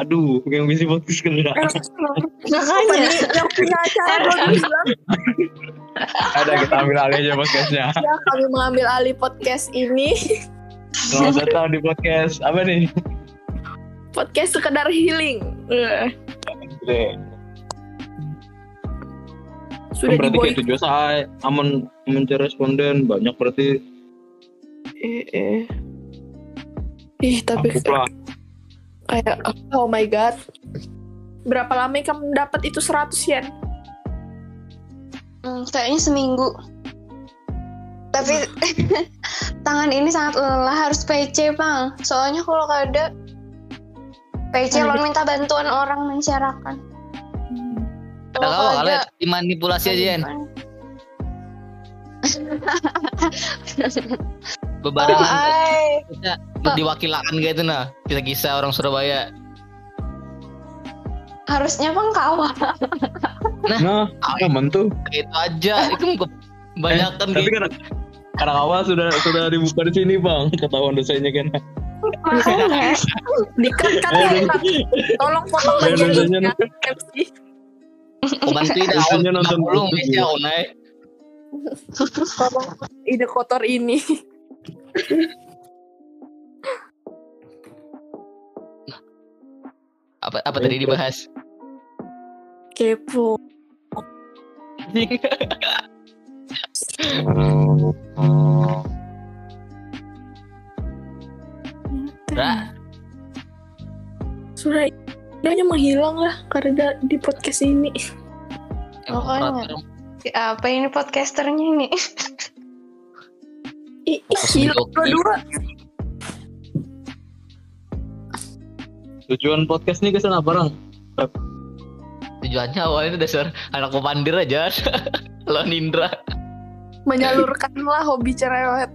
Aduh, yang ngisi podcast kedua. Makanya yang punya acara bilang Ada kita ambil alih aja podcastnya. ya kami mengambil alih podcast ini. Selamat datang di podcast apa nih? Podcast sekedar healing. Eh, Oke. Sudah Kan berarti kayak tujuh saya aman mencari responden banyak berarti Eh, eh. Ih, tapi aku lah. Kayak oh my god. Berapa lama kamu dapat itu 100 yen? Hmm, kayaknya seminggu. Tapi tangan ini sangat lelah harus PC bang. Soalnya kalau gak ada PC lo minta bantuan orang mensyaratkan. Ada kau kalian dimanipulasi aja Yen. Oh, Bebarengan ay. kita diwakilakan gitu nah kisah-kisah orang Surabaya. harusnya bang kawan. Nah, aman tuh. Itu aja itu kebanyakan Tapi gitu. kan karena awal sudah sudah dibuka di sini bang, ketahuan dosanya kan. Dikat kan ya, Kak. Tolong potong Eh, bagian dosanya ya, dah Biasanya awal nonton belum bisa ya. kau naik. Tolong ide kotor ini. Apa apa tadi dibahas? Kepo. Ra, Sudah idenya menghilang lah karena di podcast ini. operator Apa ini podcasternya ini? Tujuan podcast ini ke sana barang. tujuannya awalnya dasar anak pemandir aja. Lo Nindra. Menyalurkan lah hobi cerewet.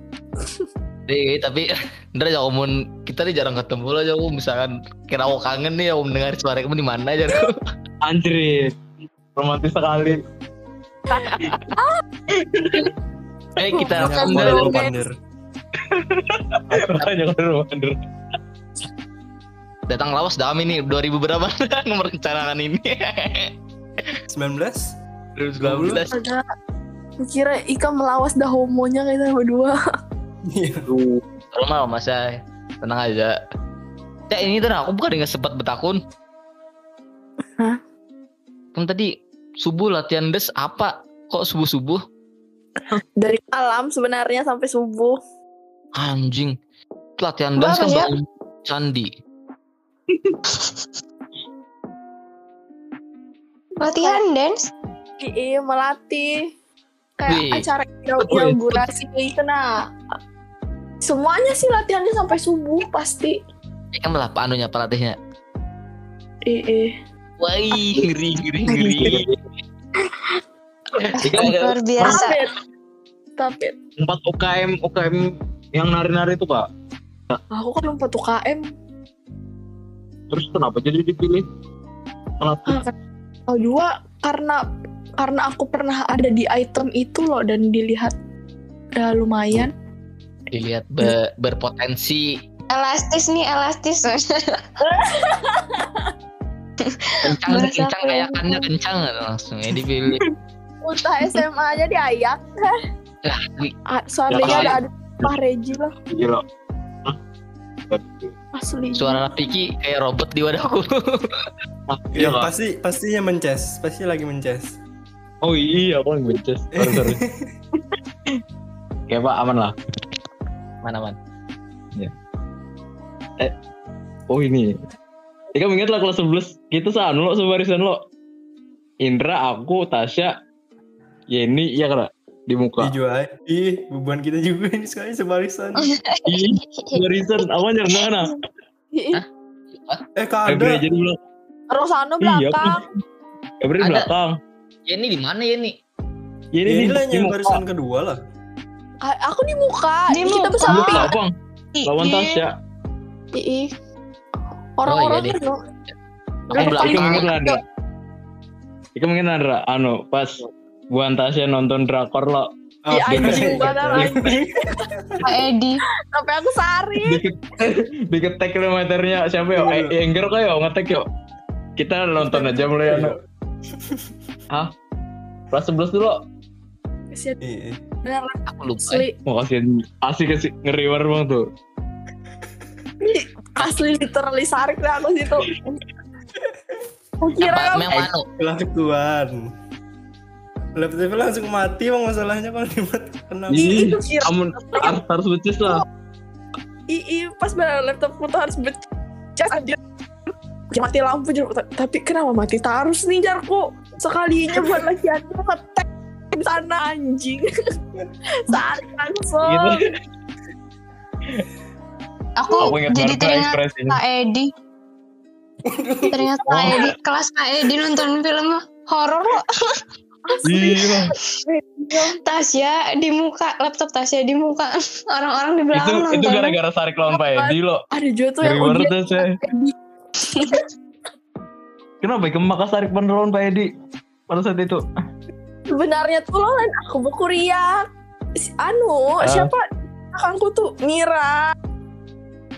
Deh, tapi Indra jangan ngomong kita nih jarang ketemu lah jauh misalkan kira aku kangen nih aku mendengar suara kamu di mana aja Anjir, romantis sekali. eh kita guys. Pandir. Makanya kan romantis. datang lawas dami nih 2000 berapa merencanakan ini 19? 2019 Ada kira Ika melawas dah homonya kita berdua. Iya. Normal masa tenang aja ya ini tuh aku bukan nggak sempat betakun Hah? kan tadi subuh latihan des apa kok subuh subuh Dari malam sebenarnya sampai subuh. anjing latihan des kan ya? bangun candi Latihan dance? Iya melatih kayak Wih. acara inaugurasi itu nah. Semuanya sih latihannya sampai subuh pasti. ya kan malah anunya pelatihnya Iya. wah ngeri ngeri ngeri Luar biasa. Tapi tapi empat UKM UKM yang nari-nari itu pak. aku kan empat UKM. Terus kenapa jadi dipilih? Pelatih. Oh dua karena karena aku pernah ada di item itu loh dan dilihat ya lumayan. dilihat be- berpotensi Elastis nih, elastis. kencang kencang kayakannya kencang langsung ya dipilih Ultah SMA aja diayak. Lah, wi- Ah, Seandainya Ya, ada ada Pak Reji lah Gila. Asli. suara Piki kayak robot di wadahku Ah, Iya, iya Kak. pasti pastinya mences, pasti lagi mences. Oh iya, aku yang. Sorry, sorry. Oke pak, aman lah. mana man Oh ini. Ya kamu ingat lah kelas 11 kita sanu lo sebarisan lo. Indra, aku, Tasya, Yeni, iya kan? Di muka. Juga. Ih, beban kita juga ini sekali sebarisan. Ih, barisan. Awalnya mana? Ih, Eh, kak Febri ada. aja di belakang. Rosano Iya, belakang. Febri di Ada. belakang. ya ini di mana ya nih Yeni Ya, di, inilah di yang muka. barisan kedua lah. Ah, Aku di muka. Di kita muka. bersamping. Muka, Bang. Lawan Tasya. Ih. Orang-orang Oh, iya, kan lo. Aku belakang. Ika mungkin Andra. Ika mungkin Andra. Anu, pas Buan Tasya nonton drakor lo. Di anjing banget anjing. Pak Edi. Sampai aku sari. dikit tag kilometernya siapa ya Iya. eh Engger kok ya ngetek yuk kita nonton aja mulai Iya. anu Hah? Kelas 11 dulu Kasihan Iya. bener Aku lupa. asli. Mau kasihin Asik kasih ngeri banget bang tuh Asli literally sarik dah aku situ. Aku kira kan yang mana? Laptopnya langsung mati bang masalahnya kalau dimati kenapa? Ih, Ih, itu kira kamu harus, harus becis lah i, i, pas bener laptopku tuh harus becas aja. Mati lampu juga. Tapi kenapa mati terus nih jarku? Sekalinya buat lagi aku ngetek di sana anjing. Sarik langsung. gitu Aku, aku jadi teringat Pak Edi. Teringat Pak Oh. Edi. Kelas Pak Edi nonton film horor kok. iya Tasya di muka, laptop Tasya di muka. Orang-orang di itu belakang itu nonton. gara-gara Sarik lawan Pak Edi lo Ada juga tuh yang ujian. Tuh saya kenapa ya? Kemak Sarik lawan Pak Edi? Pada saat itu. Sebenarnya tuh lo lain aku berkuriak Si- anu Ah. siapa? Kakangku tuh Mira.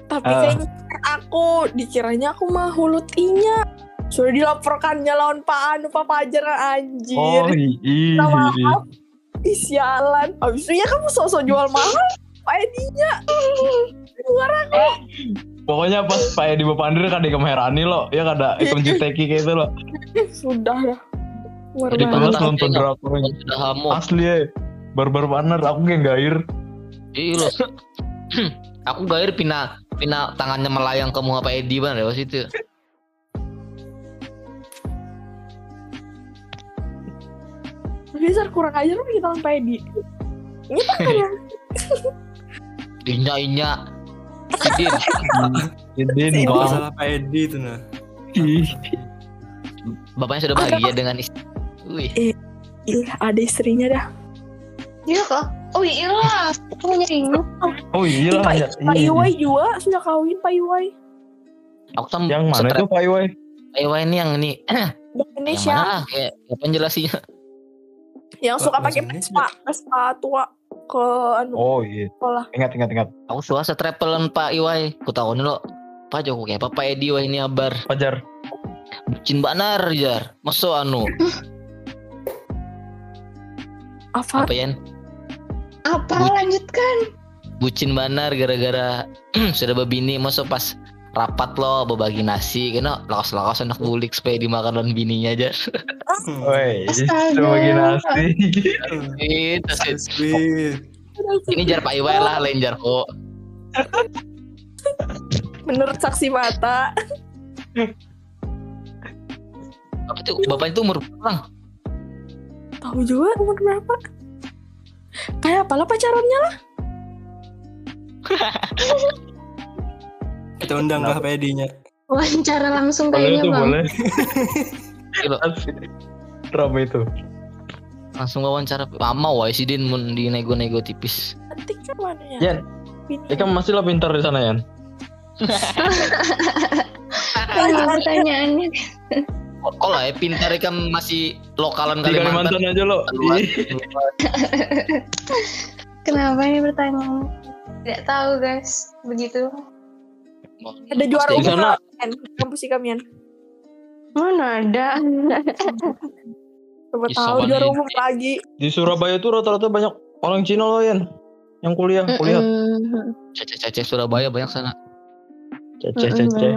Tapi Ah. kayaknya aku dikiranya aku mah hulutinya sudah dilaporkannya lawan Pak Anu Pak Fajar anjir. Oh iya. Maaf Ih, sialan abis itu ya kamu sosok jual mahal Pak Edinya luar aku. Pokoknya pas Pak Edi Bapak Andri kan di kemerani lo ya kada ikut juteki kayak itu lo sudah lah. Jadi banget. Tahu nonton tanya. drakor Sudah hamu. asli ya barbar banget aku kayak gair. Iya loh. Aku gair pina pina tangannya melayang ke muka Pak Edi bang. Lewat situ. Bisa kurang ajar lu kita Pak Edi ini kan yang Inya inya. Sidin. jadi Itu bang masalah Pak Edi itu nah. Bapaknya sudah bahagia dengan istri. Wih. Ih, ada istrinya dah Iya kok. Oh iya lah. Aku nyeringu. oh iya lah Pak, ya, Pak iya. Iwai juga sudah kawin Pak Iwai Aku kan yang mana itu Pak Iwai Pak Iwai ini yang ini. di yang Indonesia mana lah kayak apa penjelasinya? Yang suka pakai. Vespa Vespa tua ke anu oh iya sekolah ingat ingat ingat Aku suka travelan Pak Iwai. Ku tahu nih lo. Pak Joko kayak apa Pak Edi wah ini abar. Fajar Bucin banar jar. Masuk anu. apa Apa ya? Apa Bu- lanjutkan? Bucin banar gara-gara sudah berbini masuk pas rapat lo berbagi nasi kena lakas-lakas anak bulik supaya dimakan lawan bininya aja. Woi, sebagai nasi. Sweet. Ini jar Pak Iwai lah lain jar kok. menurut saksi mata Apa itu bapak itu umur berapa? tahu juga umur berapa kayak apalah pacarannya lah Kita undang lah Pak Edinya. Wawancara langsung Boleh kayaknya tuh bang. boleh. Drama itu. langsung wawancara lama wah si Din mun di nego-nego tipis. cantik kan mana ya Yan, ya kan masih lah pintar di sana Yan. Pertanyaannya? Kok lah ya pintar kan masih lokalan Di Kalimantan. Kalimantan aja lo. Kenapa ini pertanyaannya? Tidak tahu guys. Begitu. Ada juara Di umum Yan. kampus si kamian Mana ada? coba tahu sama juara umum lagi Di Surabaya tuh rata-rata banyak orang Cina loh Yan. Yang kuliah, kuliah. Cece-cece Surabaya banyak sana. Cece, Mm-mm, cece.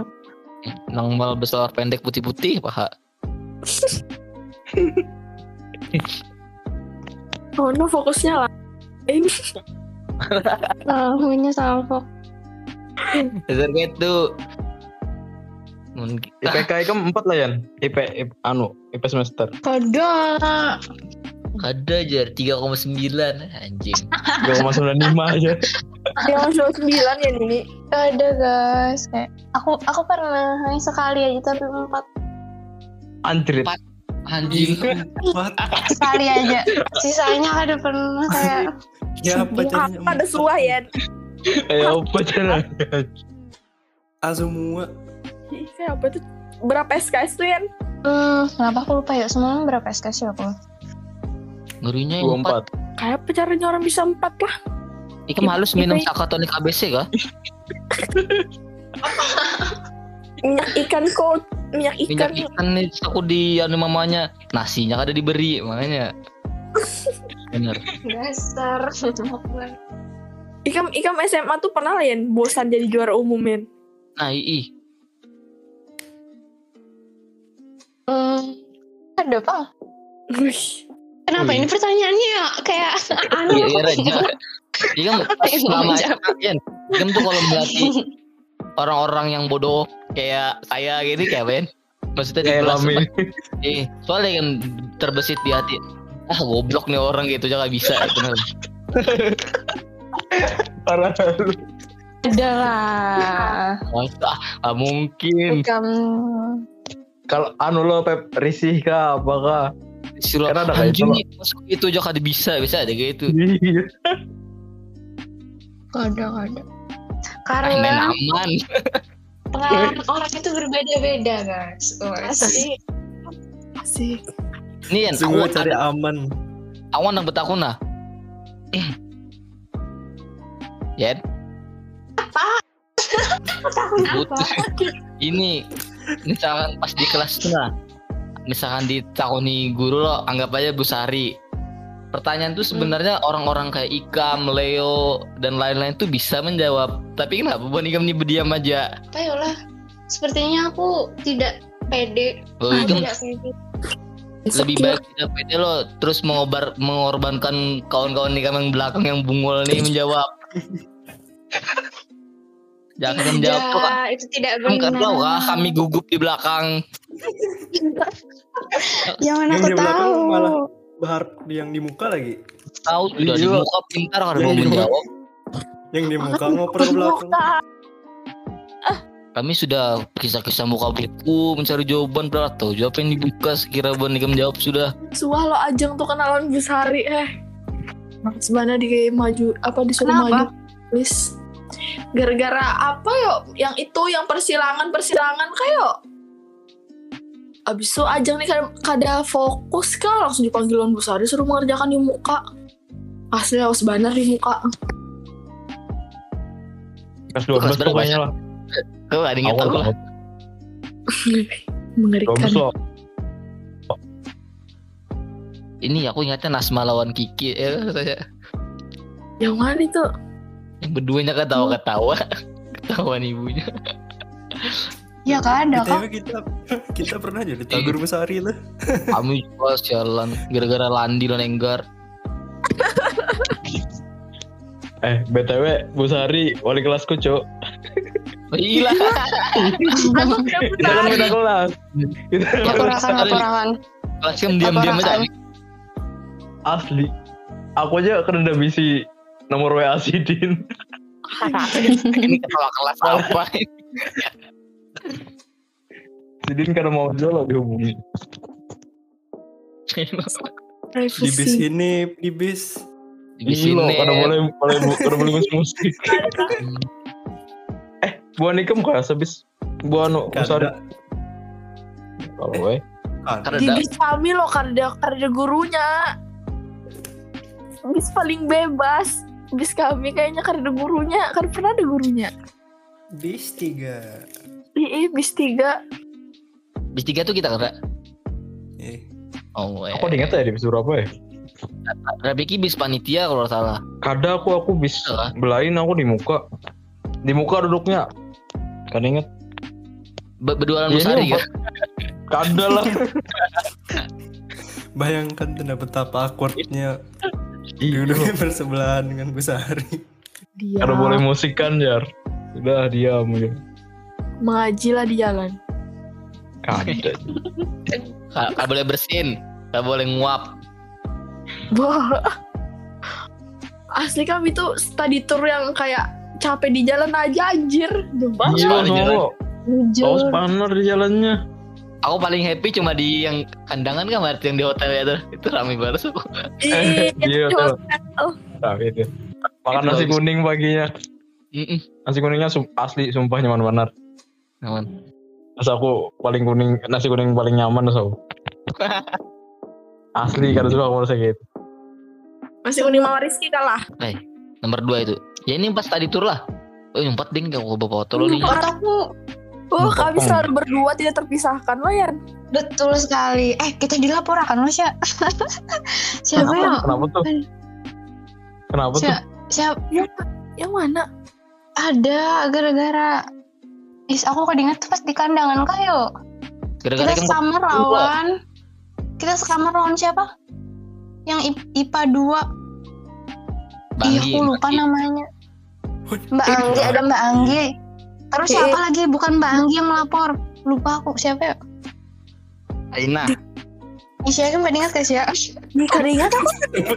Nang mal besar pendek putih-putih paha. oh no fokusnya lah ini Tahunya salvo. Dasar gitu. Mun IPK kan 4 lah Yan. IP, IP anu, IP semester. Kada. ada aja 3,9 anjing. 3,95 aja. dia masuk sembilan ya ini Kada guys. Kayak aku aku pernah hanya sekali aja tapi empat Antrit. Anjing. What? sekali aja. Sisanya kada pernah kayak Ya apa ada suah ya Eh apa cara? A semua. Kayak apa tuh berapa SKS tuh Yan Hmm, kenapa aku lupa ya? Semalam berapa SKS ya aku? Ngerinya yang 4. 24. Kayak pacarnya orang bisa empat lah. Ikam halus minum sakatonik ABC kah? Minyak ikan kok. Minyak ikan. Minyak ikan nih aku di anu mamanya nasinya kada diberi makanya. Bener. Dasar. Ikam, ikam SMA tuh pernah lah ya bosan jadi juara umum men. Nah, ii. Hmm, ada apa? Wih. Kenapa Wih. ini pertanyaannya kayak anu? Iya, iya, Raja. Iya kan Yang selama kan tuh kalau melatih orang-orang yang bodoh kayak saya gitu kayak Ben. Maksudnya di Kayak kelas Lami. Eh, soalnya kan terbesit di hati. Ah, goblok nih orang gitu aja gak bisa itu. Parah. Ada lah. Masa ah, mungkin. Bukan. Kalau anu lo Pep risih kah apakah? Suruh Karena ada kayak anjing itu, masuk itu aja kada bisa, bisa aja kayak itu. Iya. Ada, ada. Ah, main Karena aman. pengalaman orang itu berbeda-beda, guys. Oh, asik. Asik. Nih Sungguh awan cari aman. awan nang betakun Ya, Tahun apa? butuh. Ini misalkan pas di kelas tuh nah, misalkan ditakuni guru lo anggap aja Bu Sari. Pertanyaan tuh sebenarnya orang-orang kayak Ikam, Leo dan lain-lain tuh bisa menjawab. Tapi kenapa bukan Ikam nih berdiam aja? Ayolah. Sepertinya aku tidak pede. Oh, Ah, Ikam tidak pede. lebih baik tidak pede lo terus mengobar mengorbankan kawan-kawan Ikam yang belakang yang bungul nih menjawab. Jangan menjawab tuh Kak. Tidak, itu tidak Kamu nggak tahu benar. kah kami gugup di belakang. Yang mana Yang aku di belakang tahu. malah Bahar yang di muka lagi. Tahu sudah di Iya. muka pintar kalau Yang mau di muka. menjawab. Yang di muka ngoper ke belakang. Kami sudah kisah-kisah muka buku mencari jawaban berat tahu jawab yang dibuka sekira Bon Ikam jawab sudah. Suah lo ajeng tuh kenalan Besari eh. Sebenarnya di maju apa disuruh Kenapa? maju please. Gara-gara apa yo? Yang itu yang persilangan persilangan kayak Abis itu ajeng nih kada, kada fokus kah langsung dipanggil Wan Besari suruh mengerjakan di muka. Asli harus benar di muka. Kelas 12 Kelas pokoknya lah. Kau ada ingat aku lah. Mengerikan. 12 lo. Ini aku ingatnya Nasma lawan Kiki ya saya. Yang mana itu? Yang keduanya ketawa-ketawa. Ketahuan ibunya. Ya kan ada kok. BTW kita kita pernah jadi tagur besari lah. Kami juga jalan gara-gara Landi dan Enggar. Eh, BTW Bu Sari wali kelasku, Cuk. Gila. Tidak Kita kan beda kelas. Kita kan beda Laporakan, kelas. kan diam-diam aja. Asli. Aku aja kan udah bisi nomor WA Sidin. Ini ketawa kelas apa? Sidin kan mau jual dihubungi. Di bis ini, di bis. Di loh, sini. kada boleh boleh kada boleh musik musik. eh, buan ikam kah sebis buan anu Bu Sari. Kada. Kalau eh Kada. Di bis kami loh karena karena gurunya. Bis paling bebas. Bis kami kayaknya karena gurunya. Kan pernah ada gurunya. Bis tiga. Iya, bis tiga. Bis tiga tuh kita kata. Eh, Oh, eh. aku ingat ya di bis berapa ya? Rabiki bis panitia kalau salah. Kada aku aku bis Salah. belain aku di muka. Di muka duduknya. Kan inget? Be- Berdua Iya, ini kan. Kada lah. bayangkan betapa awkwardnya. Duduknya bersebelahan dengan Besari. Dia Kada boleh musikan jar. Udah diam ya. mengaji lah di jalan. Kada. Ka- Nggak boleh bersin, nggak boleh nguap. Wah. Asli kami tuh study tour yang kayak capek di jalan aja anjir. Sumpah. Iya, Soalnya jalan. no. Jujur. Tahu spanner di jalannya. Aku paling happy cuma di yang kandangan kan berarti yang di hotel ya tuh. Itu rame banget aku. Iya, Iya, itu betul. Nah, itu. Makan Itu nasi bagus. kuning paginya. Nasi kuningnya sum- asli sumpah nyaman benar. Aman. Terus aku paling kuning nasi kuning paling nyaman terus aku. Asli kan suka aku merasa gitu. Masih Uni sama Rizky kalah. Eh, nomor dua itu. Ya ini pas tadi tur lah. Oh, empat ding gak bawa foto lo nih. Otakku Oh, kami selalu berdua tidak terpisahkan lo ya. betul sekali. Eh, kita dilaporkan loh, Sya. Siapa ya? Kenapa tuh? Kenapa tuh? Siapa? Yang mana? Ada gara-gara Is, aku kok ingat tuh pas di kandangan kayo. Gara-gara Kita sekamar lawan. Kita sekamar lawan siapa? Yang IPA 2. Iya, Banggi. aku lupa namanya. Mbak Anggi, ada Mbak Anggi. Terus Eh, siapa lagi? Bukan Mbak Anggi yang melapor. Lupa aku. Siapa ya? Aina. Isya kan mbak ingat gak sih ya? Di keringat aku.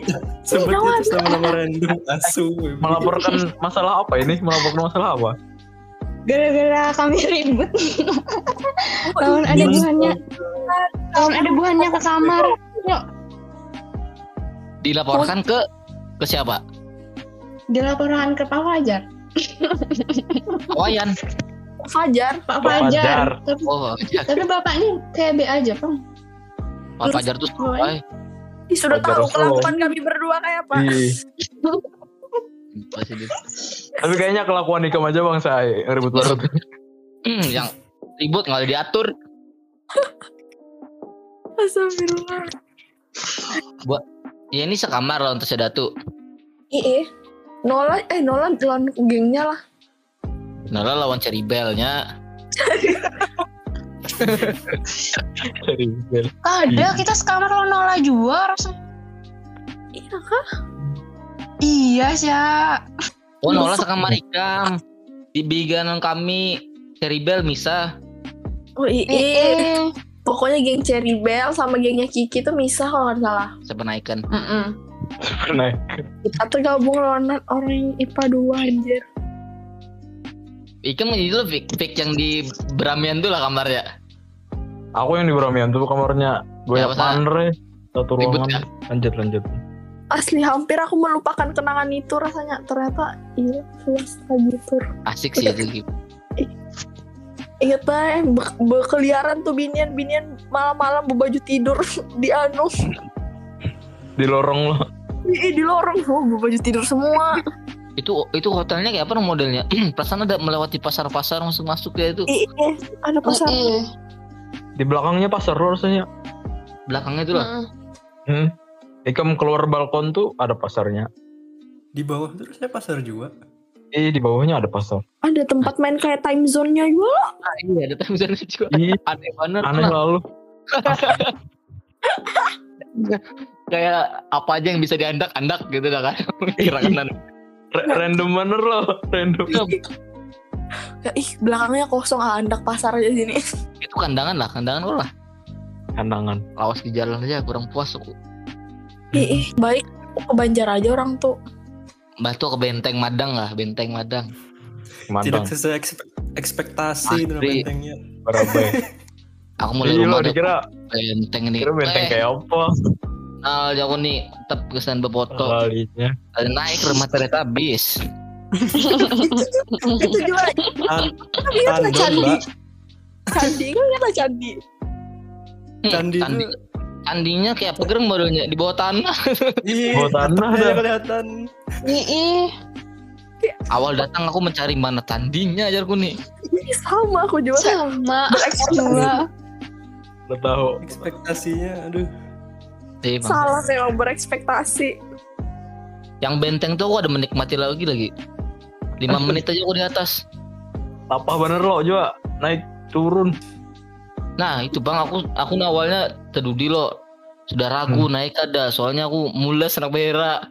Sempet Nawan. itu sama nama random asu. Melaporkan masalah apa ini? Melaporkan masalah apa? Gara-gara kami ribut. Lawan ada buahnya. Lawan ada buahnya ke kamar. Yuk, Dilaporkan ke ke siapa? dilaporkan ke Pak Fajar. Wayan. Fajar. Pak Pak Fajar. Fajar. Tapi, Oh, ya. tapi bapaknya kayak B aja, Bang. Pak Fajar tuh Oh, ay, Ih, sudah Fajar tahu kelakuan kami berdua kayak apa. Tapi kayaknya kelakuan Ikam aja bang saya yang ribut banget. Hmm, yang ribut nggak ada diatur. Astagfirullah. Ya ini sekamar lawan Tersedatu. Iya. Nola, eh Nola lawan gengnya lah. Nala lawan Ceribelnya. Dari bel. Ada, kita sekamar lawan Nola juga rasanya. Iya kah? Iya, Sya. Oh Nola sekamar Ikam. Di biganan kami Ceribel misah. Oh iya. Eh, Pokoknya geng Cherry Bell sama gengnya Kiki tuh misah kalau nggak salah. Sepenaikan. mm-mm. Nah, Kita tergabung lawan orang IPA 2 anjir. Ikam itu lo fik, fik yang di Bramian tuh lah kamarnya. aku yang di Bramian tuh kamarnya banyak Ya, pandre satu Ribut ruangan. Lanjut lanjut. Asli hampir aku melupakan kenangan itu rasanya. Ternyata iya puas lagi tur. Asik sih itu. Ingat banget be- berkeliaran tuh binian-binian malam-malam berbaju tidur di anu. Di lorong lo. Ih, di lorong oh, berbaju tidur semua. Itu itu hotelnya kayak apa modelnya? Perasaan ada melewati pasar-pasar masuk-masuk ya itu. Ih, ada pasar. Mm-mm. Di belakangnya pasar lo rasanya. Belakangnya itu lah. Hmm. Ikam keluar balkon tuh ada pasarnya. Di bawah terus saya pasar juga. Eh di bawahnya ada pasar. Ada tempat main kayak time zone-nya juga. Ah, iya ada time zone juga. Ih, Aneh banget. aneh lalu. Kayak apa aja yang bisa diandak-andak gitu dah kan. Kira-kira. Ra- random bener lo, random. Ya, ih, belakangnya kosong ah, andak pasar aja sini. itu kandangan lah, kandangan lo lah. Kandangan. Lawas di jalan aja kurang puas aku. Ih, ih, baik. Ke Banjar aja orang tuh. Batu ke benteng Madang lah, benteng Madang. Tidak Mantap. sesuai ekspe- ekspektasi itu bentengnya. Barabai. Aku mulai rumah dikira, benteng nih. kira benteng Eh, kayak apa? Nah, aku nih tetap kesan. Ada naik rumah kereta bis. itu juga Tan- tapi kan lah Tandon, candi. Candi kan kan lah candi. Hmm, Candi candi, candinya kayak pegereng barunya di bawah tanah. Ih, Bawah tanah dah. kelihatan. Ih, Awal datang aku mencari mana candinya ajarku nih. Ih, sama aku juga kan. sama. Sama. Lo tahu. Ekspektasinya, aduh. Bang. Salah memang berekspektasi. Yang benteng tuh aku ada menikmati lagi lagi. 5 menit aja aku di atas. Apa bener lo juga naik turun. Nah itu bang aku aku awalnya terdudi lo sudah ragu naik ada soalnya aku mules anak berak.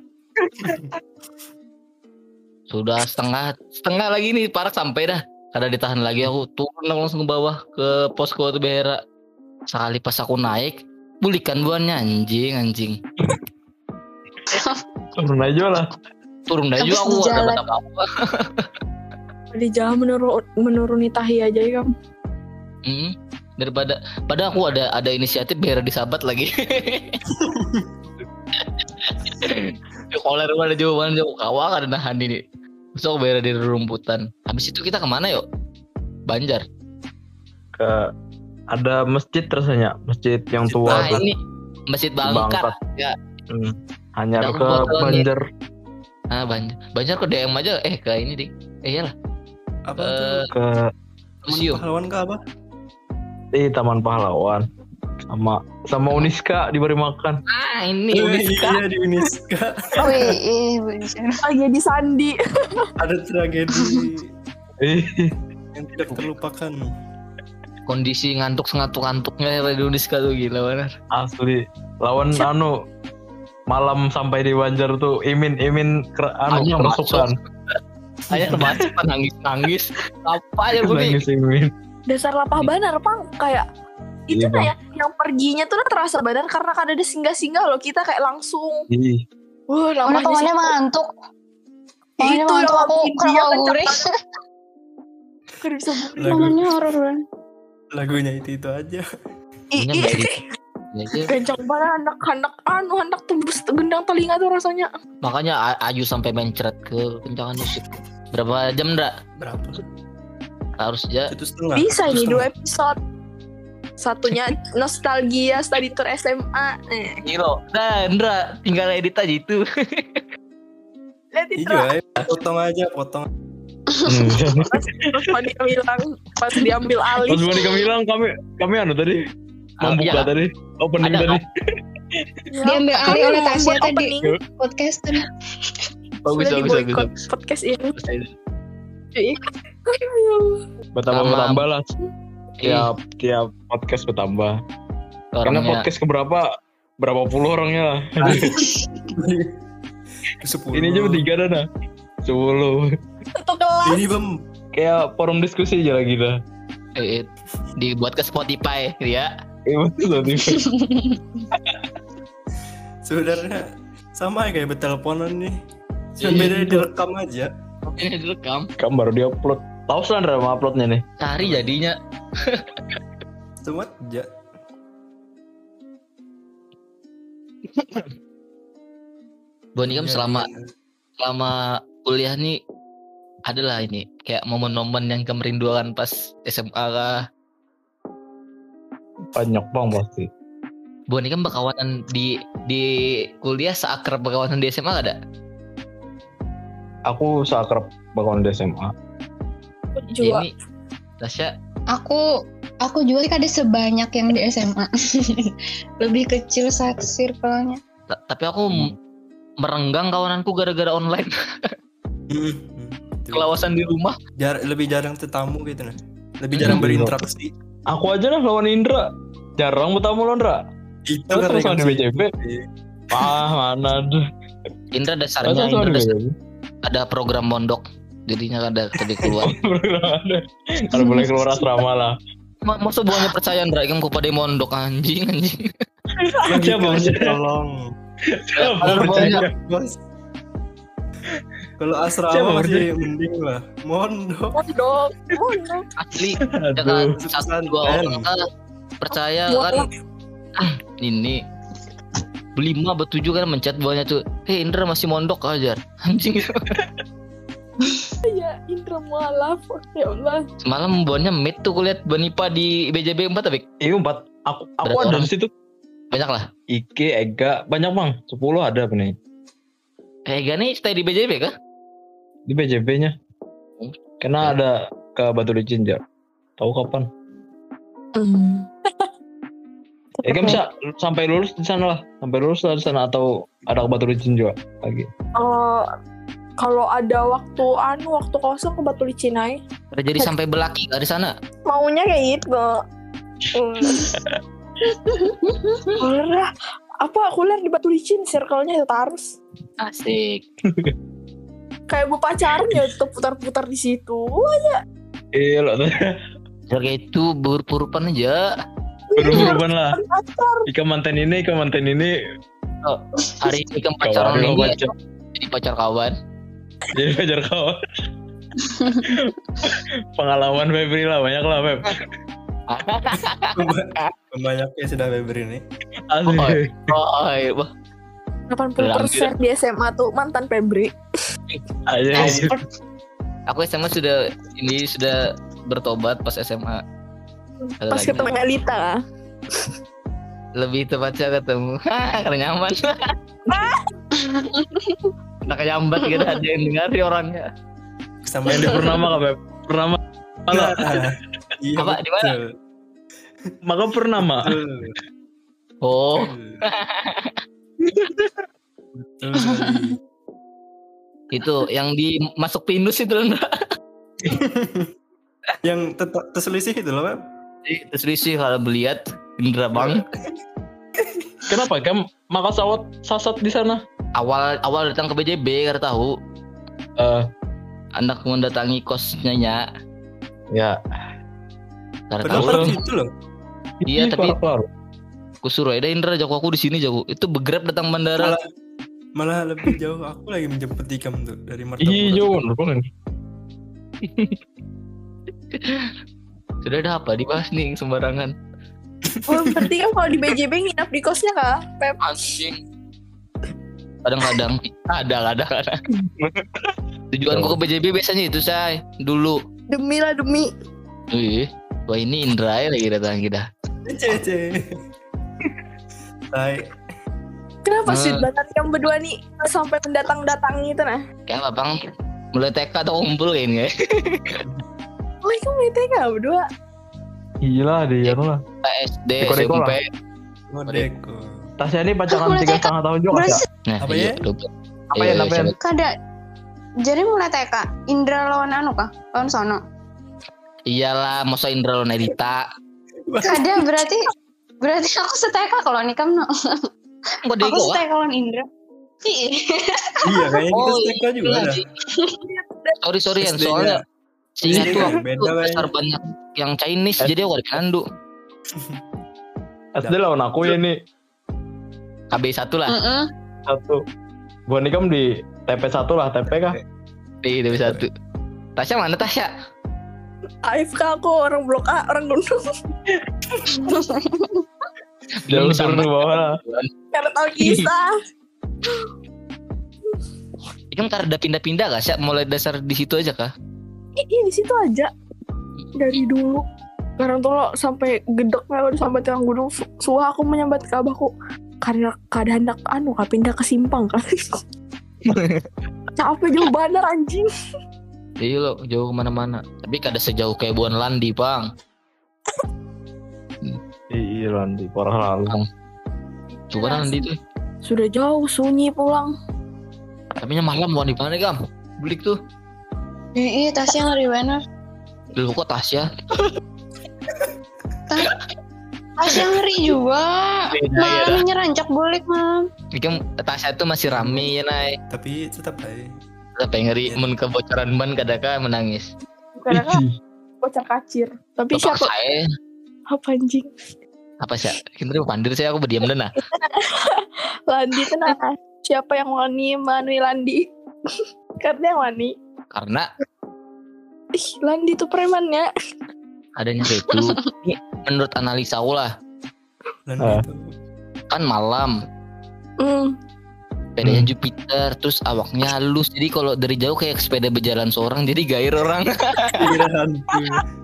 sudah setengah setengah lagi nih parak sampai dah. Kada ditahan lagi aku turun aku langsung ke bawah ke posko tuh berak. Sekali pas aku naik bulikan buannya anjing anjing. Turun aja lah. Turun Habis juga aku di gak dapat jalan. apa-apa. Di jalan menurun menuruni tahi aja ya. Kam. Hmm, daripada pada aku ada ada inisiatif biar disabat lagi. Di koler gua ada jawaban jauh kawa ada nahan ini. Terus aku biar di rumputan. Habis itu kita ke mana yuk? Banjar. Ke ada masjid rasanya, masjid yang tua Nah tuh. ini Masjid Bangkat. Bangkat. Ya. Hmm. Hanya ke. Banjar. Ah banyak banyak ke DM aja eh ke ini ding. Eh iyalah Apa Eh? Ke Taman museum. pahlawan ke apa? eh, Taman Pahlawan. Sama sama Uniska diberi makan. Ah ini Oh, Uniska. Iya di Uniska. Oh iya, bener. Lagi di Sandi. Ada tragedi Eh, yang tidak terlupakan. Kondisi ngantuk ngantuk ngantuknya di Uniska tuh gila benar. asli. Lawan anu malam sampai di Banjar tuh Imin Imin ker, anu Hanya kerasukan. Hanya termasuk nangis nangis. Apa ya begini? Nangis Imin. Dasar lapah banar, Pang. Kayak itu Iya, ya, yang perginya tuh terasa badan karena kan ada singgah-singgah loh kita kayak langsung Ih, wah Mana lamanya kawannya sih ngantuk. Kawannya Itu aku kenapa gurih. Gak bisa bu- Namanya horor banget. Lagunya itu itu aja. Kencang banget anak anak anu anak tembus gendang telinga tuh rasanya Makanya Ayu sampai mencret ke kencangan musik. Berapa jam ndak? Berapa? Harus ya. Setengah. bisa ini dua episode satunya nostalgia study tour SMA eh Gilo. Nah, Ndra, tinggal edit aja itu. lihat itu Iya, eh, potong aja, potong. Pas Monica bilang pas diambil alih Mas Monica bilang kami kami anu tadi Ah, membuka iya. tadi opening Ada, tadi. Ya, Diambil kami alih oleh Tasya tadi. opening, Podcast kan. Bagus, sudah bagus, bagus, podcast ini Bertambah bertambah lah. Ih, Tiap tiap podcast bertambah. Karena orangnya podcast keberapa berapa puluh orangnya lah. Ini aja bertiga dah nah. Sepuluh. Satu kelas Ini bem. Kayak forum diskusi aja lagi dah. eh, dibuat ke Spotify ya. Eh, betul tadi. Sebenarnya sama ya kayak berteleponan nih. Cuma Iya. beda direkam aja. Ini direkam. Kamu baru di upload. Tahu Sandra mau uploadnya nih? Cari jadinya. Cuma aja. Boni kan Iya, selama iya. selama kuliah nih adalah ini kayak momen-momen yang kemerinduan pas SMA kah. Banyak bang pasti. Boni kan berkawanan di di kuliah seakrab berkawanan di SMA gak ada? Aku seakrab bakalan di SMA. juga Ini Tasya Aku aku juga kada sebanyak yang di SMA. Lebih kecil ta- tapi aku m- merenggang kawananku gara-gara online Hmm, hmm. Kelawasan di rumah. Jar- lebih jarang tetamu gitu nah. Lebih Hmm. jarang berinteraksi. Aku aja lah lawan Indra. Jarang bertamu lo Indra. Itu Terus karena sama di kan BJB. Ah mana tuh. Indra dasarnya Indra dasar- ada program mondok jadinya ada tadi keluar. Kalau boleh keluar asrama lah. Ma- Masa buahnya percaya Indra kamu kepada mondok anjing anjing. Siapa tolong. Siapa percaya? Bos. Kalau asrama Siapa masih mending lah. Mondok. mondok mondok Asli kan Aduh. satu dua orang kan percaya kan? ah, ini berlima bertujuh kan mencet bawahnya tuh. Hei Indra masih mondok aja anjing. Ya Indra mualaf ya Allah. Semalam bawahnya meet tuh kulihat Banipa di BJB 4 tapi Iya empat. Aku aku Berapa ada orang? di situ. banyak lah. Ike, Ega, banyak bang. 10 ada nih? eh gani stay di BJB kah Di BJB-nya. Hmm. Karena ada ke Batu Licin ya. Tahu kapan? Hmm. Ega bisa sampai lulus di sana lah. Sampai lulus lah di sana atau ada ke Batu Licin juga lagi. Eh, kalau ada waktu anu waktu kosong ke Batu Licin aja. udah jadi sampai belaki gak di sana maunya kayak gitu Hmm. apa kuliah di Batu Licin circle-nya terus asik kayak bu pacaran ya tuh putar-putar di situ Iya loh. Kayak itu berpurupan aja Berubah lah. pacar Ika mantan ini, Ika mantan ini. hari ini kan pacaran ini pacar. jadi pacar kawan Jadi pacar kawan. Pengalaman Febri lah banyak lah Feb. Banyaknya sudah Weber ini. Oh wah 80% di SMA tuh mantan Febri Aja. aku SMA sudah ini sudah bertobat pas SMA Ada pas ketemu Elita lebih tepatnya ketemu karena nyaman Udah kejambat gitu ada yang dengar ya orangnya. Sama Yang di Purnama kah, Beb? Purnama. Halo, Iya, Apa, di mana? maka. Betul. Oh, Betul itu yang di masuk pinus itu loh. Yang tetap terselisih itu loh, risih kalau melihat Indra Bang. Kenapa kan maka sawat sasat di sana? Awal awal datang ke BJB karena tahu Eh, anak mendatangi kosnya nya ya. karena Padahal itu loh. Iya, tapi- keluar-keluar. aku suruh ada Indra jago aku di sini jago itu begrab datang bandara Malah malah lebih jauh aku lagi menjemput Ikam tuh dari Martapura. Ih, jauh banget. sudah ada apa dibahas nih sembarangan Oh, berarti kan kalau di BJB nginap di kosnya kah? Pep. anjing kadang-kadang ada kadang kadang tujuanku ke BJB biasanya itu say dulu Demi lah demi. Wih, wah ini Indra ya lagi datang kita Cece. Tai. Kenapa sih banget yang berdua nih sampai mendatang-datang gitu nah? kayak abang mulai TK atau kumpul kayaknya Oh itu mereka berdua. Gila dia lah. SD SMP Modeko. Tasya ini pacaran mulai tiga TK. setengah tahun juga ya? nah Apa iya, ya? Apa ya, apa ya? Kada. Jadi mulai TK, Indra lawan anu kah? Lawan Sono. iyalah masa Indra lawan Edita Kada berarti berarti aku seteka kalau nikam no. Aku seteka lawan Indra. Iya. Iya, kayaknya kita Oh, seteka juga iya, ada. sih. sorry sorry Yan, SD-nya. soalnya seingat Iya, tuh aku kayaknya. besar banyak yang Chinese jadi aku Kandu SD lawan aku ya nih KB 1 lah satu. Gua nikam di TP satu lah, TP kah? di KB 1 Tasya mana Tasya AFK aku orang blok A, orang gunung. Jauh Belum turun ke bawah lah. Karena tahu kisah. Ikam kan ada pindah-pindah gak sih mulai dasar di situ aja kah ih, di situ aja. Dari dulu. Sekarang tuh lo sampai gedeknya udah sampai tiang gunung. Su- Suah aku menyambat ke abahku. Karena keadaan hendak anu kah pindah ke simpang kan. Capek jauh bener anjing. Iya lo jauh ke mana-mana. Tapi kada sejauh kayak Buan Landi bang. Iya Landi, parah lalu. Coba Landi tuh. Sudah jauh sunyi pulang. Tapi nya malam Buan. Di mana kam Belik tuh. Iya, tasnya ngeri bener. Dulu kok Tasya Tasnya ngeri juga. Beda ya Malamnya rancak boleh malam. Ikam Tasya tuh masih rame ya nai Tapi tetap aja. Tapi ngeri mun kebocoran ban kadaka menangis kan bocah kacir. Tapi Bapak siapa? saya Apa anjing? Apa sih Kita mau pandir saya aku berdiam dana Landi tenang. Siapa yang wani Manui Landi? Karena yang wani. Karena Ih, Landi tuh premannya. adanya itu menurut analisa aku lah Dan Ah. itu. Kan malam Hmm. Sepedanya Hmm. Jupiter Terus awaknya halus Jadi kalau dari jauh kayak sepeda berjalan seorang Jadi gair orang hantu.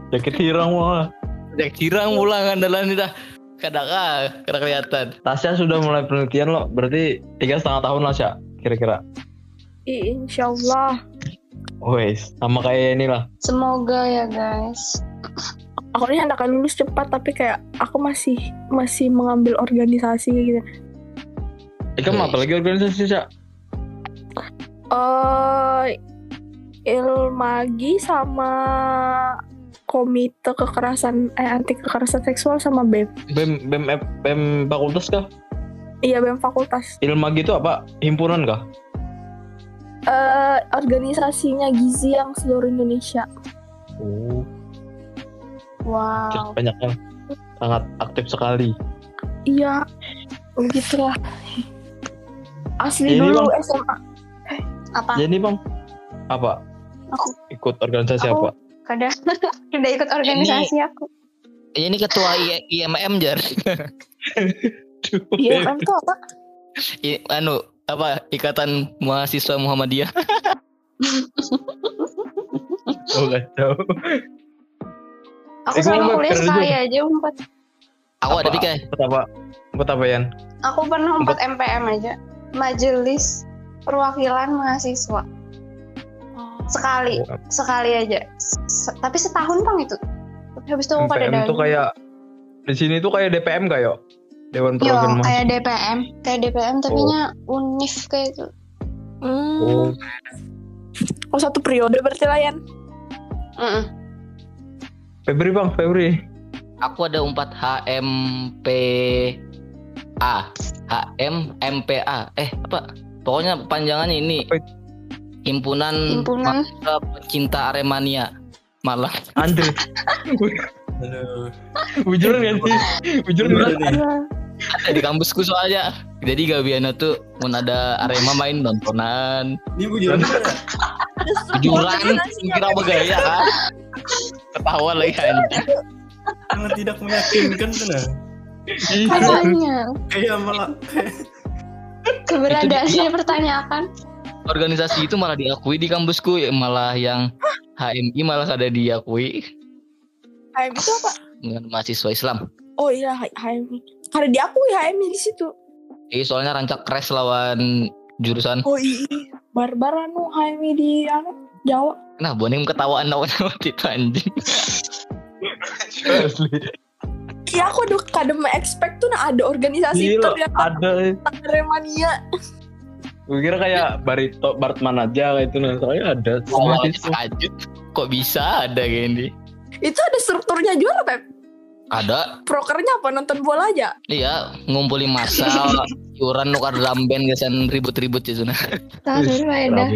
Jakit hirang malah. Ya kirang pulang andalan dah kadang ah kada kelihatan Tasya sudah mulai penelitian loh, berarti tiga setengah tahun lah Sya, kira-kira. Insya Allah. Wes, sama kayak ini lah. Semoga ya guys. Aku ini anak lulus cepat tapi kayak aku masih masih mengambil organisasi gitu. Ikam Wes. apa lagi organisasi Sya? Eh Ilmagi sama Komite Kekerasan eh anti kekerasan seksual sama BEM. BEM BEM F- BEM fakultas kah? Iya BEM fakultas. Ilma gitu apa? Himpunan kah? Eh organisasinya Gizi yang seluruh Indonesia. Oh, Wow. banyak kan. Sangat aktif sekali. Iya, begitulah. Asli Ini, dulu Bang. SMA. Apa? Jadi bang, apa? Aku Ikut organisasi Aku- apa? kada kada ikut organisasi aku. ini ketua I- IMM jar Iya kan tuh apa? I- anu apa ikatan mahasiswa Muhammadiyah Oh nggak tahu. Aku Eh, gua kuliah sekali aja empat. aku ada pikir Ikut apa? Ikut apa Yan? Aku pernah empat MPM aja. Majelis perwakilan mahasiswa sekali sekali aja Se- tapi setahun bang itu tapi habis itu pada DPM itu kayak di sini tuh kayak DPM kayak Dewan Perwakilan Mahasiswa. kayak DPM kayak DPM tapi nya unif kayak itu Hmm. Oh, Oh satu periode berarti lah Yan. Mm-mm. Febri bang, Febri. Aku ada empat HMPA. HMMPA. Eh, apa? Pokoknya panjangannya ini. Himpunan himpunan Pecinta Aremania. Malah Andre. Aduh. Bujuran kan sih? Nih. ada di kampusku soalnya. Jadi Gabiana tuh mun ada Arema main nontonan. Ini bujuran ya? Juran kira bergaya kan. Ketawa lagi anjing. Sangat tidak meyakinkan tuh nah. katanya Kayak malah keberadaannya dipertanyakan Organisasi itu malah diakui di kampusku ya, malah yang HMI malah ada diakui HM itu apa? dengan mahasiswa Islam. Oh iya HM. Karena diakui HM di situ. Iya soalnya rancak crash lawan jurusan. Oh iya. Barbar anu HM di anu Jawa. Nah, boning ketawaan lawan waktu itu anjing. Asli. Iya aku udah kadang expect tuh nah ada organisasi itu Gila, yang ada. Remania. Gue kira kayak Barito, Bartman aja kayak itu nah. Soalnya ada. Sama itu. terkajut. Kok bisa ada kayak gini? Itu ada strukturnya juga Pep. Ada, Prokernya apa nonton bola aja? iya ngumpulin masa iuran nukar dalam band gesan ribut-ribut tahu beda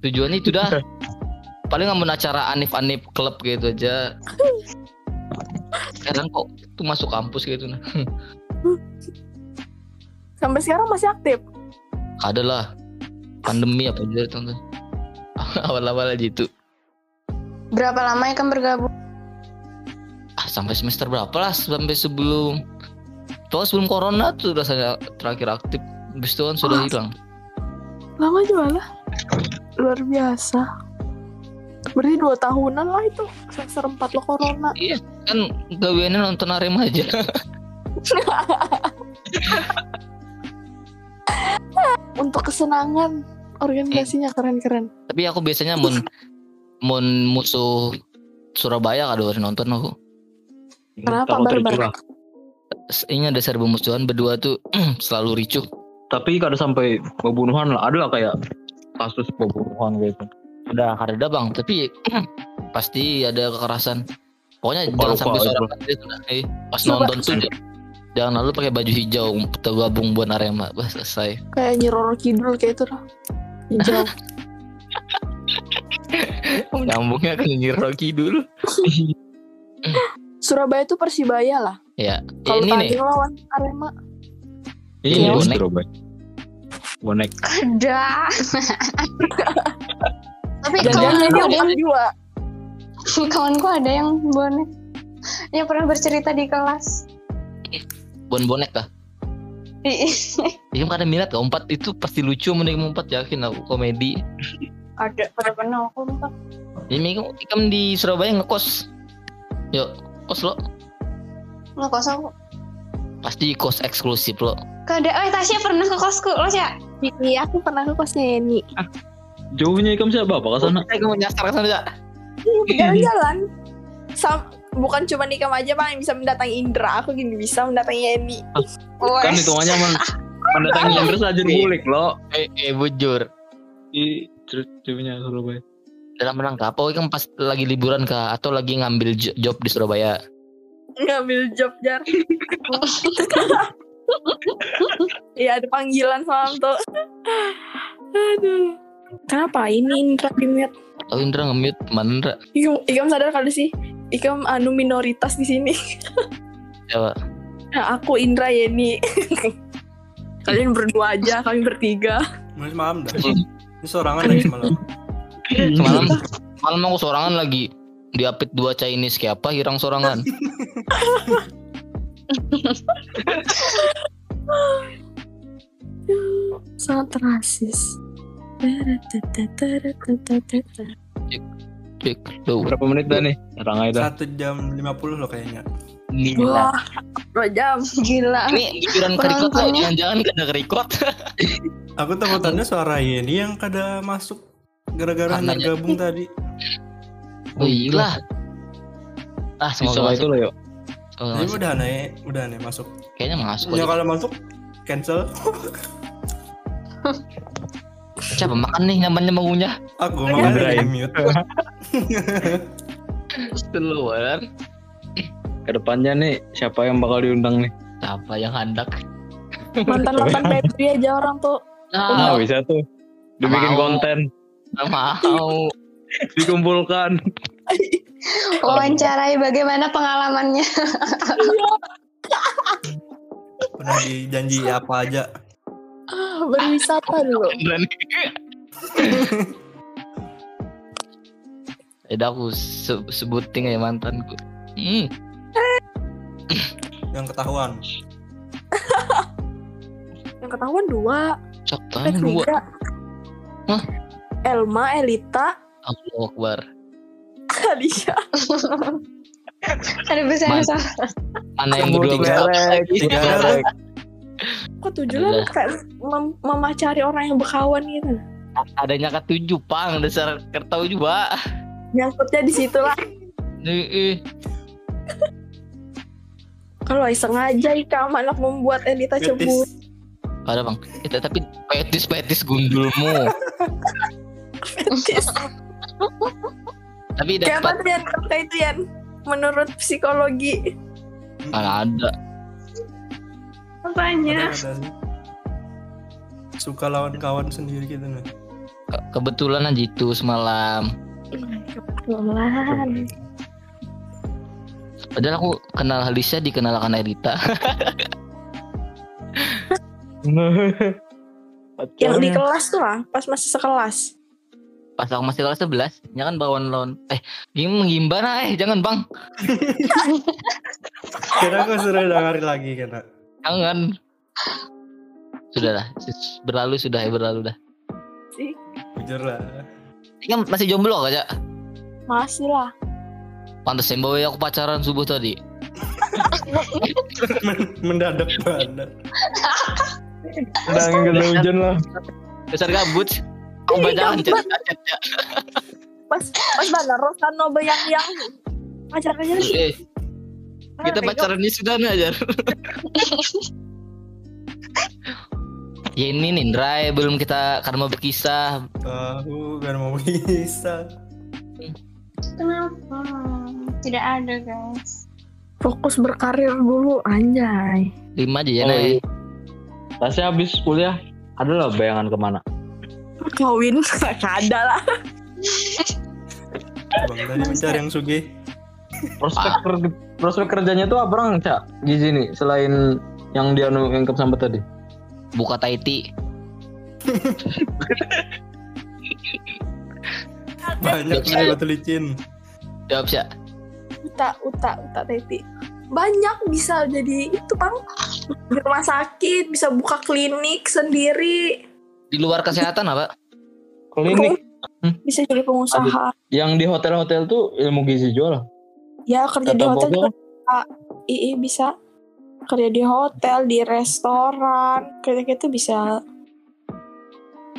Tujuannya itu dah. Paling nggak acara anif-anif klub gitu aja. Kadang kok tuh masuk kampus gitu nah. Sampai sekarang masih aktif. Ada lah. Pandemi apa jadi tonton. Awal-awal aja itu. berapa lama ya kan bergabung ah sampai semester berapa lah sampai sebelum Tuh sebelum corona tuh rasanya terakhir aktif Habis itu kan sudah Ah. hilang Lama juga lah. Luar biasa. Berarti dua tahunan lah itu. Semester 4 lo corona. Iya kan gaweannya nonton Arema aja Untuk kesenangan. Organisasinya keren-keren. Tapi aku biasanya mun mun musuh Surabaya harus nonton aku Kenapa barbar? Ini ada serba musuhan berdua tuh selalu ricuh Tapi kada sampai pembunuhan lah. Ada lah kayak kasus pembunuhan gitu. Udah kada ada bang Tapi pasti ada kekerasan Pokoknya Lupa, jangan lupa, sampai lupa. seorang nah. Eh, Pas Coba. nonton tuh Jangan lalu pakai baju hijau Tergabung buat Arema Bah selesai Kayak Nyiroro Kidul kayak itu lah. Hijau. Nyambungnya ke Nyiro Kidul Surabaya itu Persibaya lah. Ya Kalau ini nih tanding lawan Arema. Ini Iya, bonek. bonek. Bonek. ada tapi kawanku dia ada yang empat dua. kawanku ada yang bonek yang pernah bercerita di kelas Bon bonek kah? Iya kan ada minat kah? Empat itu pasti lucu mending empat yakin aku komedi. ada pada pernah aku lupa Ini ikam di Surabaya ngekos. Yuk, kos lo. nggak kos aku Pasti kos eksklusif lo. Kada, oh Tasya pernah ke kosku lo sih Iya, aku pernah ke kosnya Yeni. Jauhnya ikam siapa? Apa ke sana? Saya mau nyasar ke sana ya. Jalan-jalan. Sam bukan cuma nikam aja bang yang bisa mendatangi Indra aku gini bisa mendatangi Yeni Kan hitungannya men mendatangi Indra saja bulik lo. Eh, eh bujur. Di ceritanya Surabaya. Dalam rangka apa? Ikam pas lagi liburan kah? Atau lagi ngambil jo- job di Surabaya? ngambil job jar Iya ada panggilan malam tuh aduh kenapa ini Indra di mute Oh Indra nge-mute mana Indra? Ikam, Ikam sadar kali sih Ikam anu minoritas di sini Coba. nah, aku Indra Yeni kalian berdua aja kami bertiga Mas malam dah. Ini sorangan lagi semalam. Semalam malam aku sorangan lagi diapit dua Chinese kayak apa hirang sorangan. sangat rasis Cek, tuh. Berapa menit dah nih? Rangai dah. Satu jam 50 loh kayaknya. Gila. Wah, dua jam. gila Ini pikiran kerikot lo, Penontonnya. jangan-jangan kena kerikot. Aku takutannya suara Yeni yang kada masuk gara-gara Karena- tergabung tadi. Oh iya. Ah, semoga itu loh yuk. Ini masuk. udah aneh, udah aneh masuk. Kayaknya masuk. Ya kalau masuk cancel. Siapa makan nih namanya mengunyah? Aku Ibrahim. di mute. Keluar. Ke depannya nih siapa yang bakal diundang nih? Siapa yang hendak? mantan mantan Febri aja orang tuh Nah, Nah, bisa tuh. Dibikin Mau. konten, mau. dikumpulkan. Wawancarai bagaimana pengalamannya. Udah dijanji apa aja. ah, berwisata dulu Dan Udah aku se- sebutin ya mantanku. Hmm. yang ketahuan. yang ketahuan dua Cok eh tanya dua. Hah? Elma Elita Allahu Akbar. Alicia Ada besar Man- salah. Mana yang berdua besar merek, lagi? Kok tujuh lah kayak mem- memacari orang yang berkawan gitu Adanya ketujuh pang dasar kertau juga. nyangkutnya di situ lah Nih, kalau sengaja Ika anak membuat Elita cemburu. Ada bang. Eh, tapi petis petis gundulmu. Tapi kayak apa dapat tuh Yan kata itu Yan menurut psikologi mana ada. apanya Ada- ada sih. Suka lawan kawan sendiri gitu nah. Ke- Kebetulan aja itu semalam. kebetulan Padahal aku kenal Halisa dikenalkan Elita. yang di kelas tuh lah pas masih sekelas Pas aku masih kelas 11, ya kan bawaan lawan. Eh, gini menggimana eh jangan bang. Kira aku suruh dengerin lagi kena. Jangan. Sudah lah, berlalu sudah ya berlalu dah. Jujur lah. Ini kan masih jomblo aja. masih lah Pantes yang bawa aku pacaran subuh tadi. Men- mendadak banget. Udah nggak hujan lah. Dasar gabut. Aku Ih, bacakan gabut. chat ya. pas pas mana Rosano bayang yang pacarnya sih Eh, kita pacarannya sudah nih aja. ya ini nih, Ndray, belum kita karena mau berkisah. Aku kan mau bisa. Kenapa? Tidak ada guys. fokus berkarir dulu anjay Lima aja ya, Oh, Nay. iya. Tasya habis kuliah ada lah bayangan ke mana? Kawin gak ada lah Bang tadi mencari yang sugih. Prospek ker- prospek kerjanya tuh apa orang cak gizi nih selain yang dia nu yang sampai tadi? Buka Taiti. Banyak nih batu licin. Jawab sih. uta uta uta teti banyak bisa jadi itu bang di rumah sakit bisa buka klinik sendiri Di luar kesehatan apa? Klinik. Bisa jadi pengusaha. Yang di hotel-hotel tuh ilmu gizi jual. ya kerja di Kata hotel Bogo, juga bisa. Ii bisa. Kerja di hotel di restoran. Kayak gitu bisa.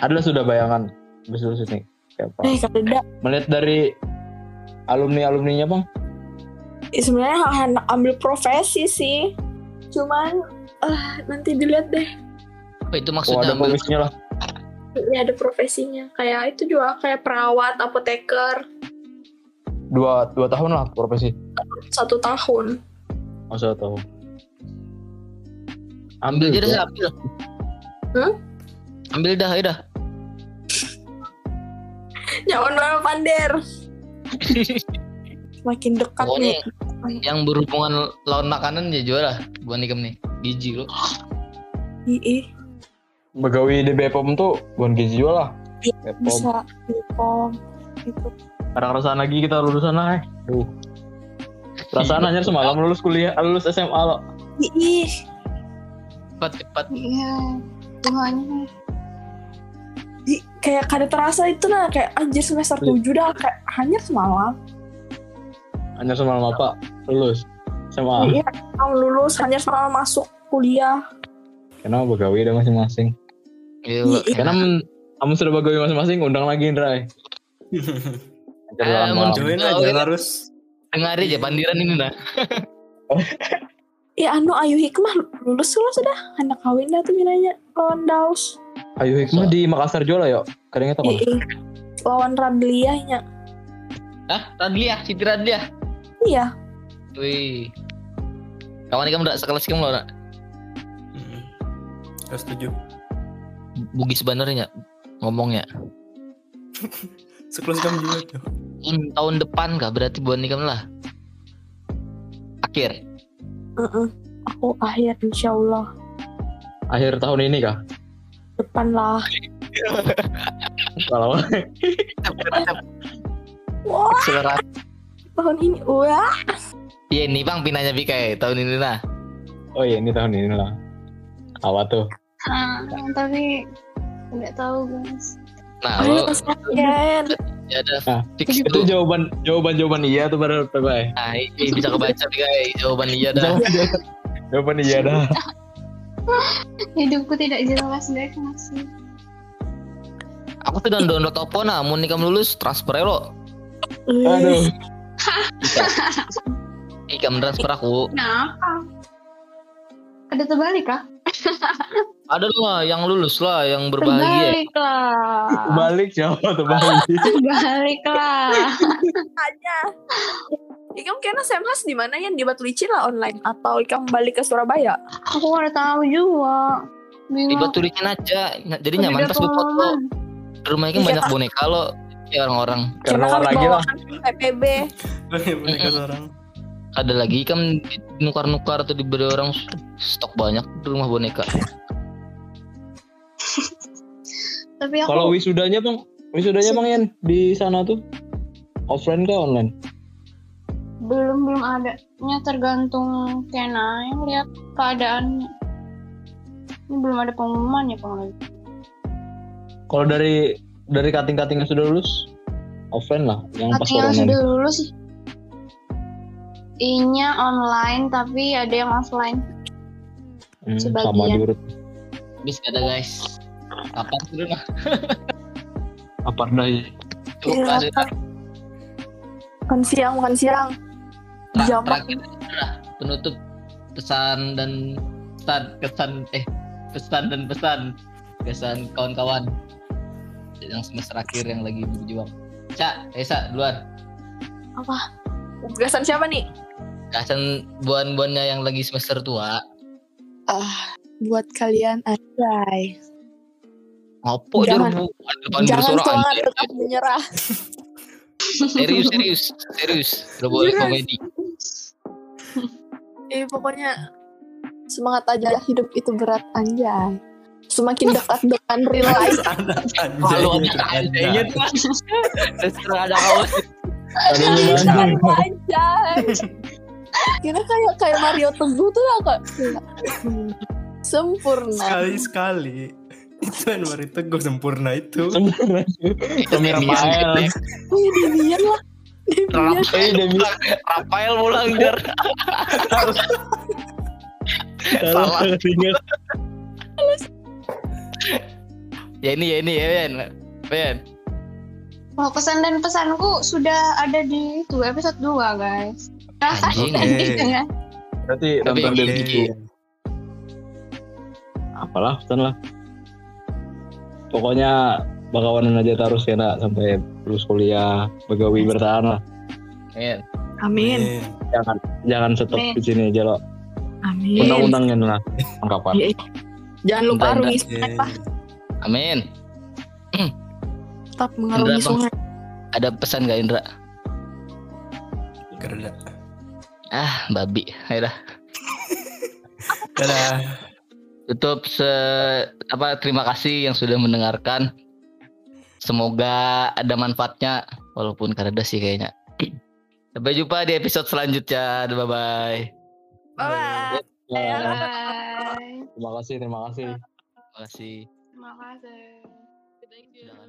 Ada sudah bayangan? Lulus ini. Siapa? eh kada Melihat dari alumni alumninya bang, Eh, sebenarnya hendak ambil profesi sih. Cuman ah nanti dilihat deh. Oh, itu oh maksudnya? ada ambil lah. Ini ada profesinya kayak itu juga kayak perawat apoteker Dua dua tahun lah profesi. satu tahun Masa tahu. ambil aja dah, ya. ambil. Hmm? Ambil dah, ya dah. nyawan Noel Pander makin dekat Pokoknya nih yang berhubungan lawan makanan ya jual lah. Bukan ikem nih. Gizi lo. Ii Begawi di Bepom tuh bukan gizi jual lah. Iya, Bepom. bisa Bepom gitu Kadang rasaan lagi kita lulusan lah. eh. Duh. Perasaan hanya semalam lulus kuliah, lulus SMA lo. Ih, Cepat, cepat. Iya. Tuhannya. Ih, kayak kada terasa itu nah kayak anjir semester Iya. 7 dah kayak hanya semalam. Hanya semalam apa? Lulus. SMA. Iya, lulus hanya semalam masuk kuliah. Kenapa begawi ada masing-masing? Iya, Lo. Iya. Karena kamu sudah bagawi masing-masing, undang lagi Indra. Eh, mau Join aja iya. harus. Dengar aja pandiran ini nah. Ya anu Ayu Hikmah lulus lo sudah anak kawin dah tuh minanya lawan Daus. Ayo Hikmah di Makassar Jola yuk. Kadangnya Iya, iya. lawan Radliah nya. Hah? Radliah, Siti Radliah. Iya. Wih. Kawan kamu udah sekelas kamu lo, nak? Hmm. Setuju. Bugis sebenarnya ngomongnya. Sekelas kamu juga tuh. Hmm, tahun depan kah berarti buat nikah lah. Akhir. Heeh. Aku akhir insya Allah Akhir tahun ini kah? depan lah. Kalau Wah Selera. tahun ini wah. Iya nih bang pinanya Bika tahun ini lah. Oh iya ini tahun ini lah. Apa tuh? Ah, tapi nggak tahu guys. Nah, Ayo lo kesakian. ya ada Nah, fix Itu itu. jawaban jawaban jawaban iya tuh pada Bye. Nah, ini bisa kebaca Bika jawaban iya dah. Jawaban iya dah. Hidupku tidak jelas deh masih. Aku tuh udah download Oppo nah, mau nikah lulus transfer lo. Aduh. Ika transfer aku. Kenapa? Ada terbalik kah? Ada lah yang lulus lah, yang berbahagia. Terbalik lah. Balik siapa tuh balik? Terbalik lah. aja. Ikam kena Semhas di mana ya di Batu Licin lah online atau Ikam balik ke Surabaya? Aku nggak tahu juga. Di batu licin aja. Jadi nyaman pas gue foto. pengalaman. Di rumah kan Iya, banyak boneka lo. Ya orang-orang Karena lagi lah. bawakan PPB. Mereka seorang. Ada lagi kan nukar-nukar atau diberi orang stok banyak di rumah boneka. Tapi aku Kalau wisudanya bang, wisudanya bang Yan di sana tuh offline kah online? belum belum ada. Nya tergantung Kena yang lihat keadaannya. Ini belum ada pengumuman ya pengumuman. Kalau dari dari kating-kating yang sudah lulus offline lah, yang pas yang sudah lulus sih. Inya online tapi ada yang offline. Hmm, sama sebagian. diurut. Habis ada guys. Kapan tuh mah? Apa nih? Coba Iya, Makan siang, makan siang. Tra- Jam terakhir penutup pesan dan pesan kesan eh pesan dan pesan kesan kawan-kawan yang semester akhir yang lagi berjuang. Cak, Esa duluan. apa? Gagasan siapa nih? Kesan buan-buannya yang lagi semester tua. Ah, buat kalian anjay. Ngopo Jangan- jor bu depan Jangan anjir. tetap menyerah. Serius serius serius. Udah boleh komedi. Eh pokoknya semangat aja hidup itu berat anjay. Semakin dekat dengan real life. Kalau ada anjingnya tuh. Terus ada kaos. Banyak. anjay. Kira kayak kayak Mario Teguh tuh lah kak. Sempurna. Sekali sekali. Itu yang baru teguh sempurna itu. Sempurna. Tommy Rafael. Oh ya Demian lah. Demian. Eh, Demi. Rafael pulang jar. Salah. Ya ini ya ini ya Ben. Ben. Mau pesan dan pesanku sudah ada di itu episode 2 guys. Anjing. Dengan Berarti Tapi nonton. Demi. Apalah, pesan lah. Pokoknya bakawanan aja terus ya nak sampai lulus kuliah, begawi bertahan lah. Ben. Amin. Jangan jangan stop Amin. di sini aja lo. Amin. Undang-undangnya lah anggapan. Iya. Jangan lupa arungi sungai pak. Amin. Tetap mengarungi sungai. Ada pesan gak Indra? Kerja. Ah, babi. Ayo dah. Dadah. Tutup se apa terima kasih yang sudah mendengarkan. Semoga ada manfaatnya walaupun kareda sih kayaknya. Sampai jumpa di episode selanjutnya. Bye bye. Bye. Bye. terima kasih, terima kasih. Terima kasih. Terima kasih. Jangan-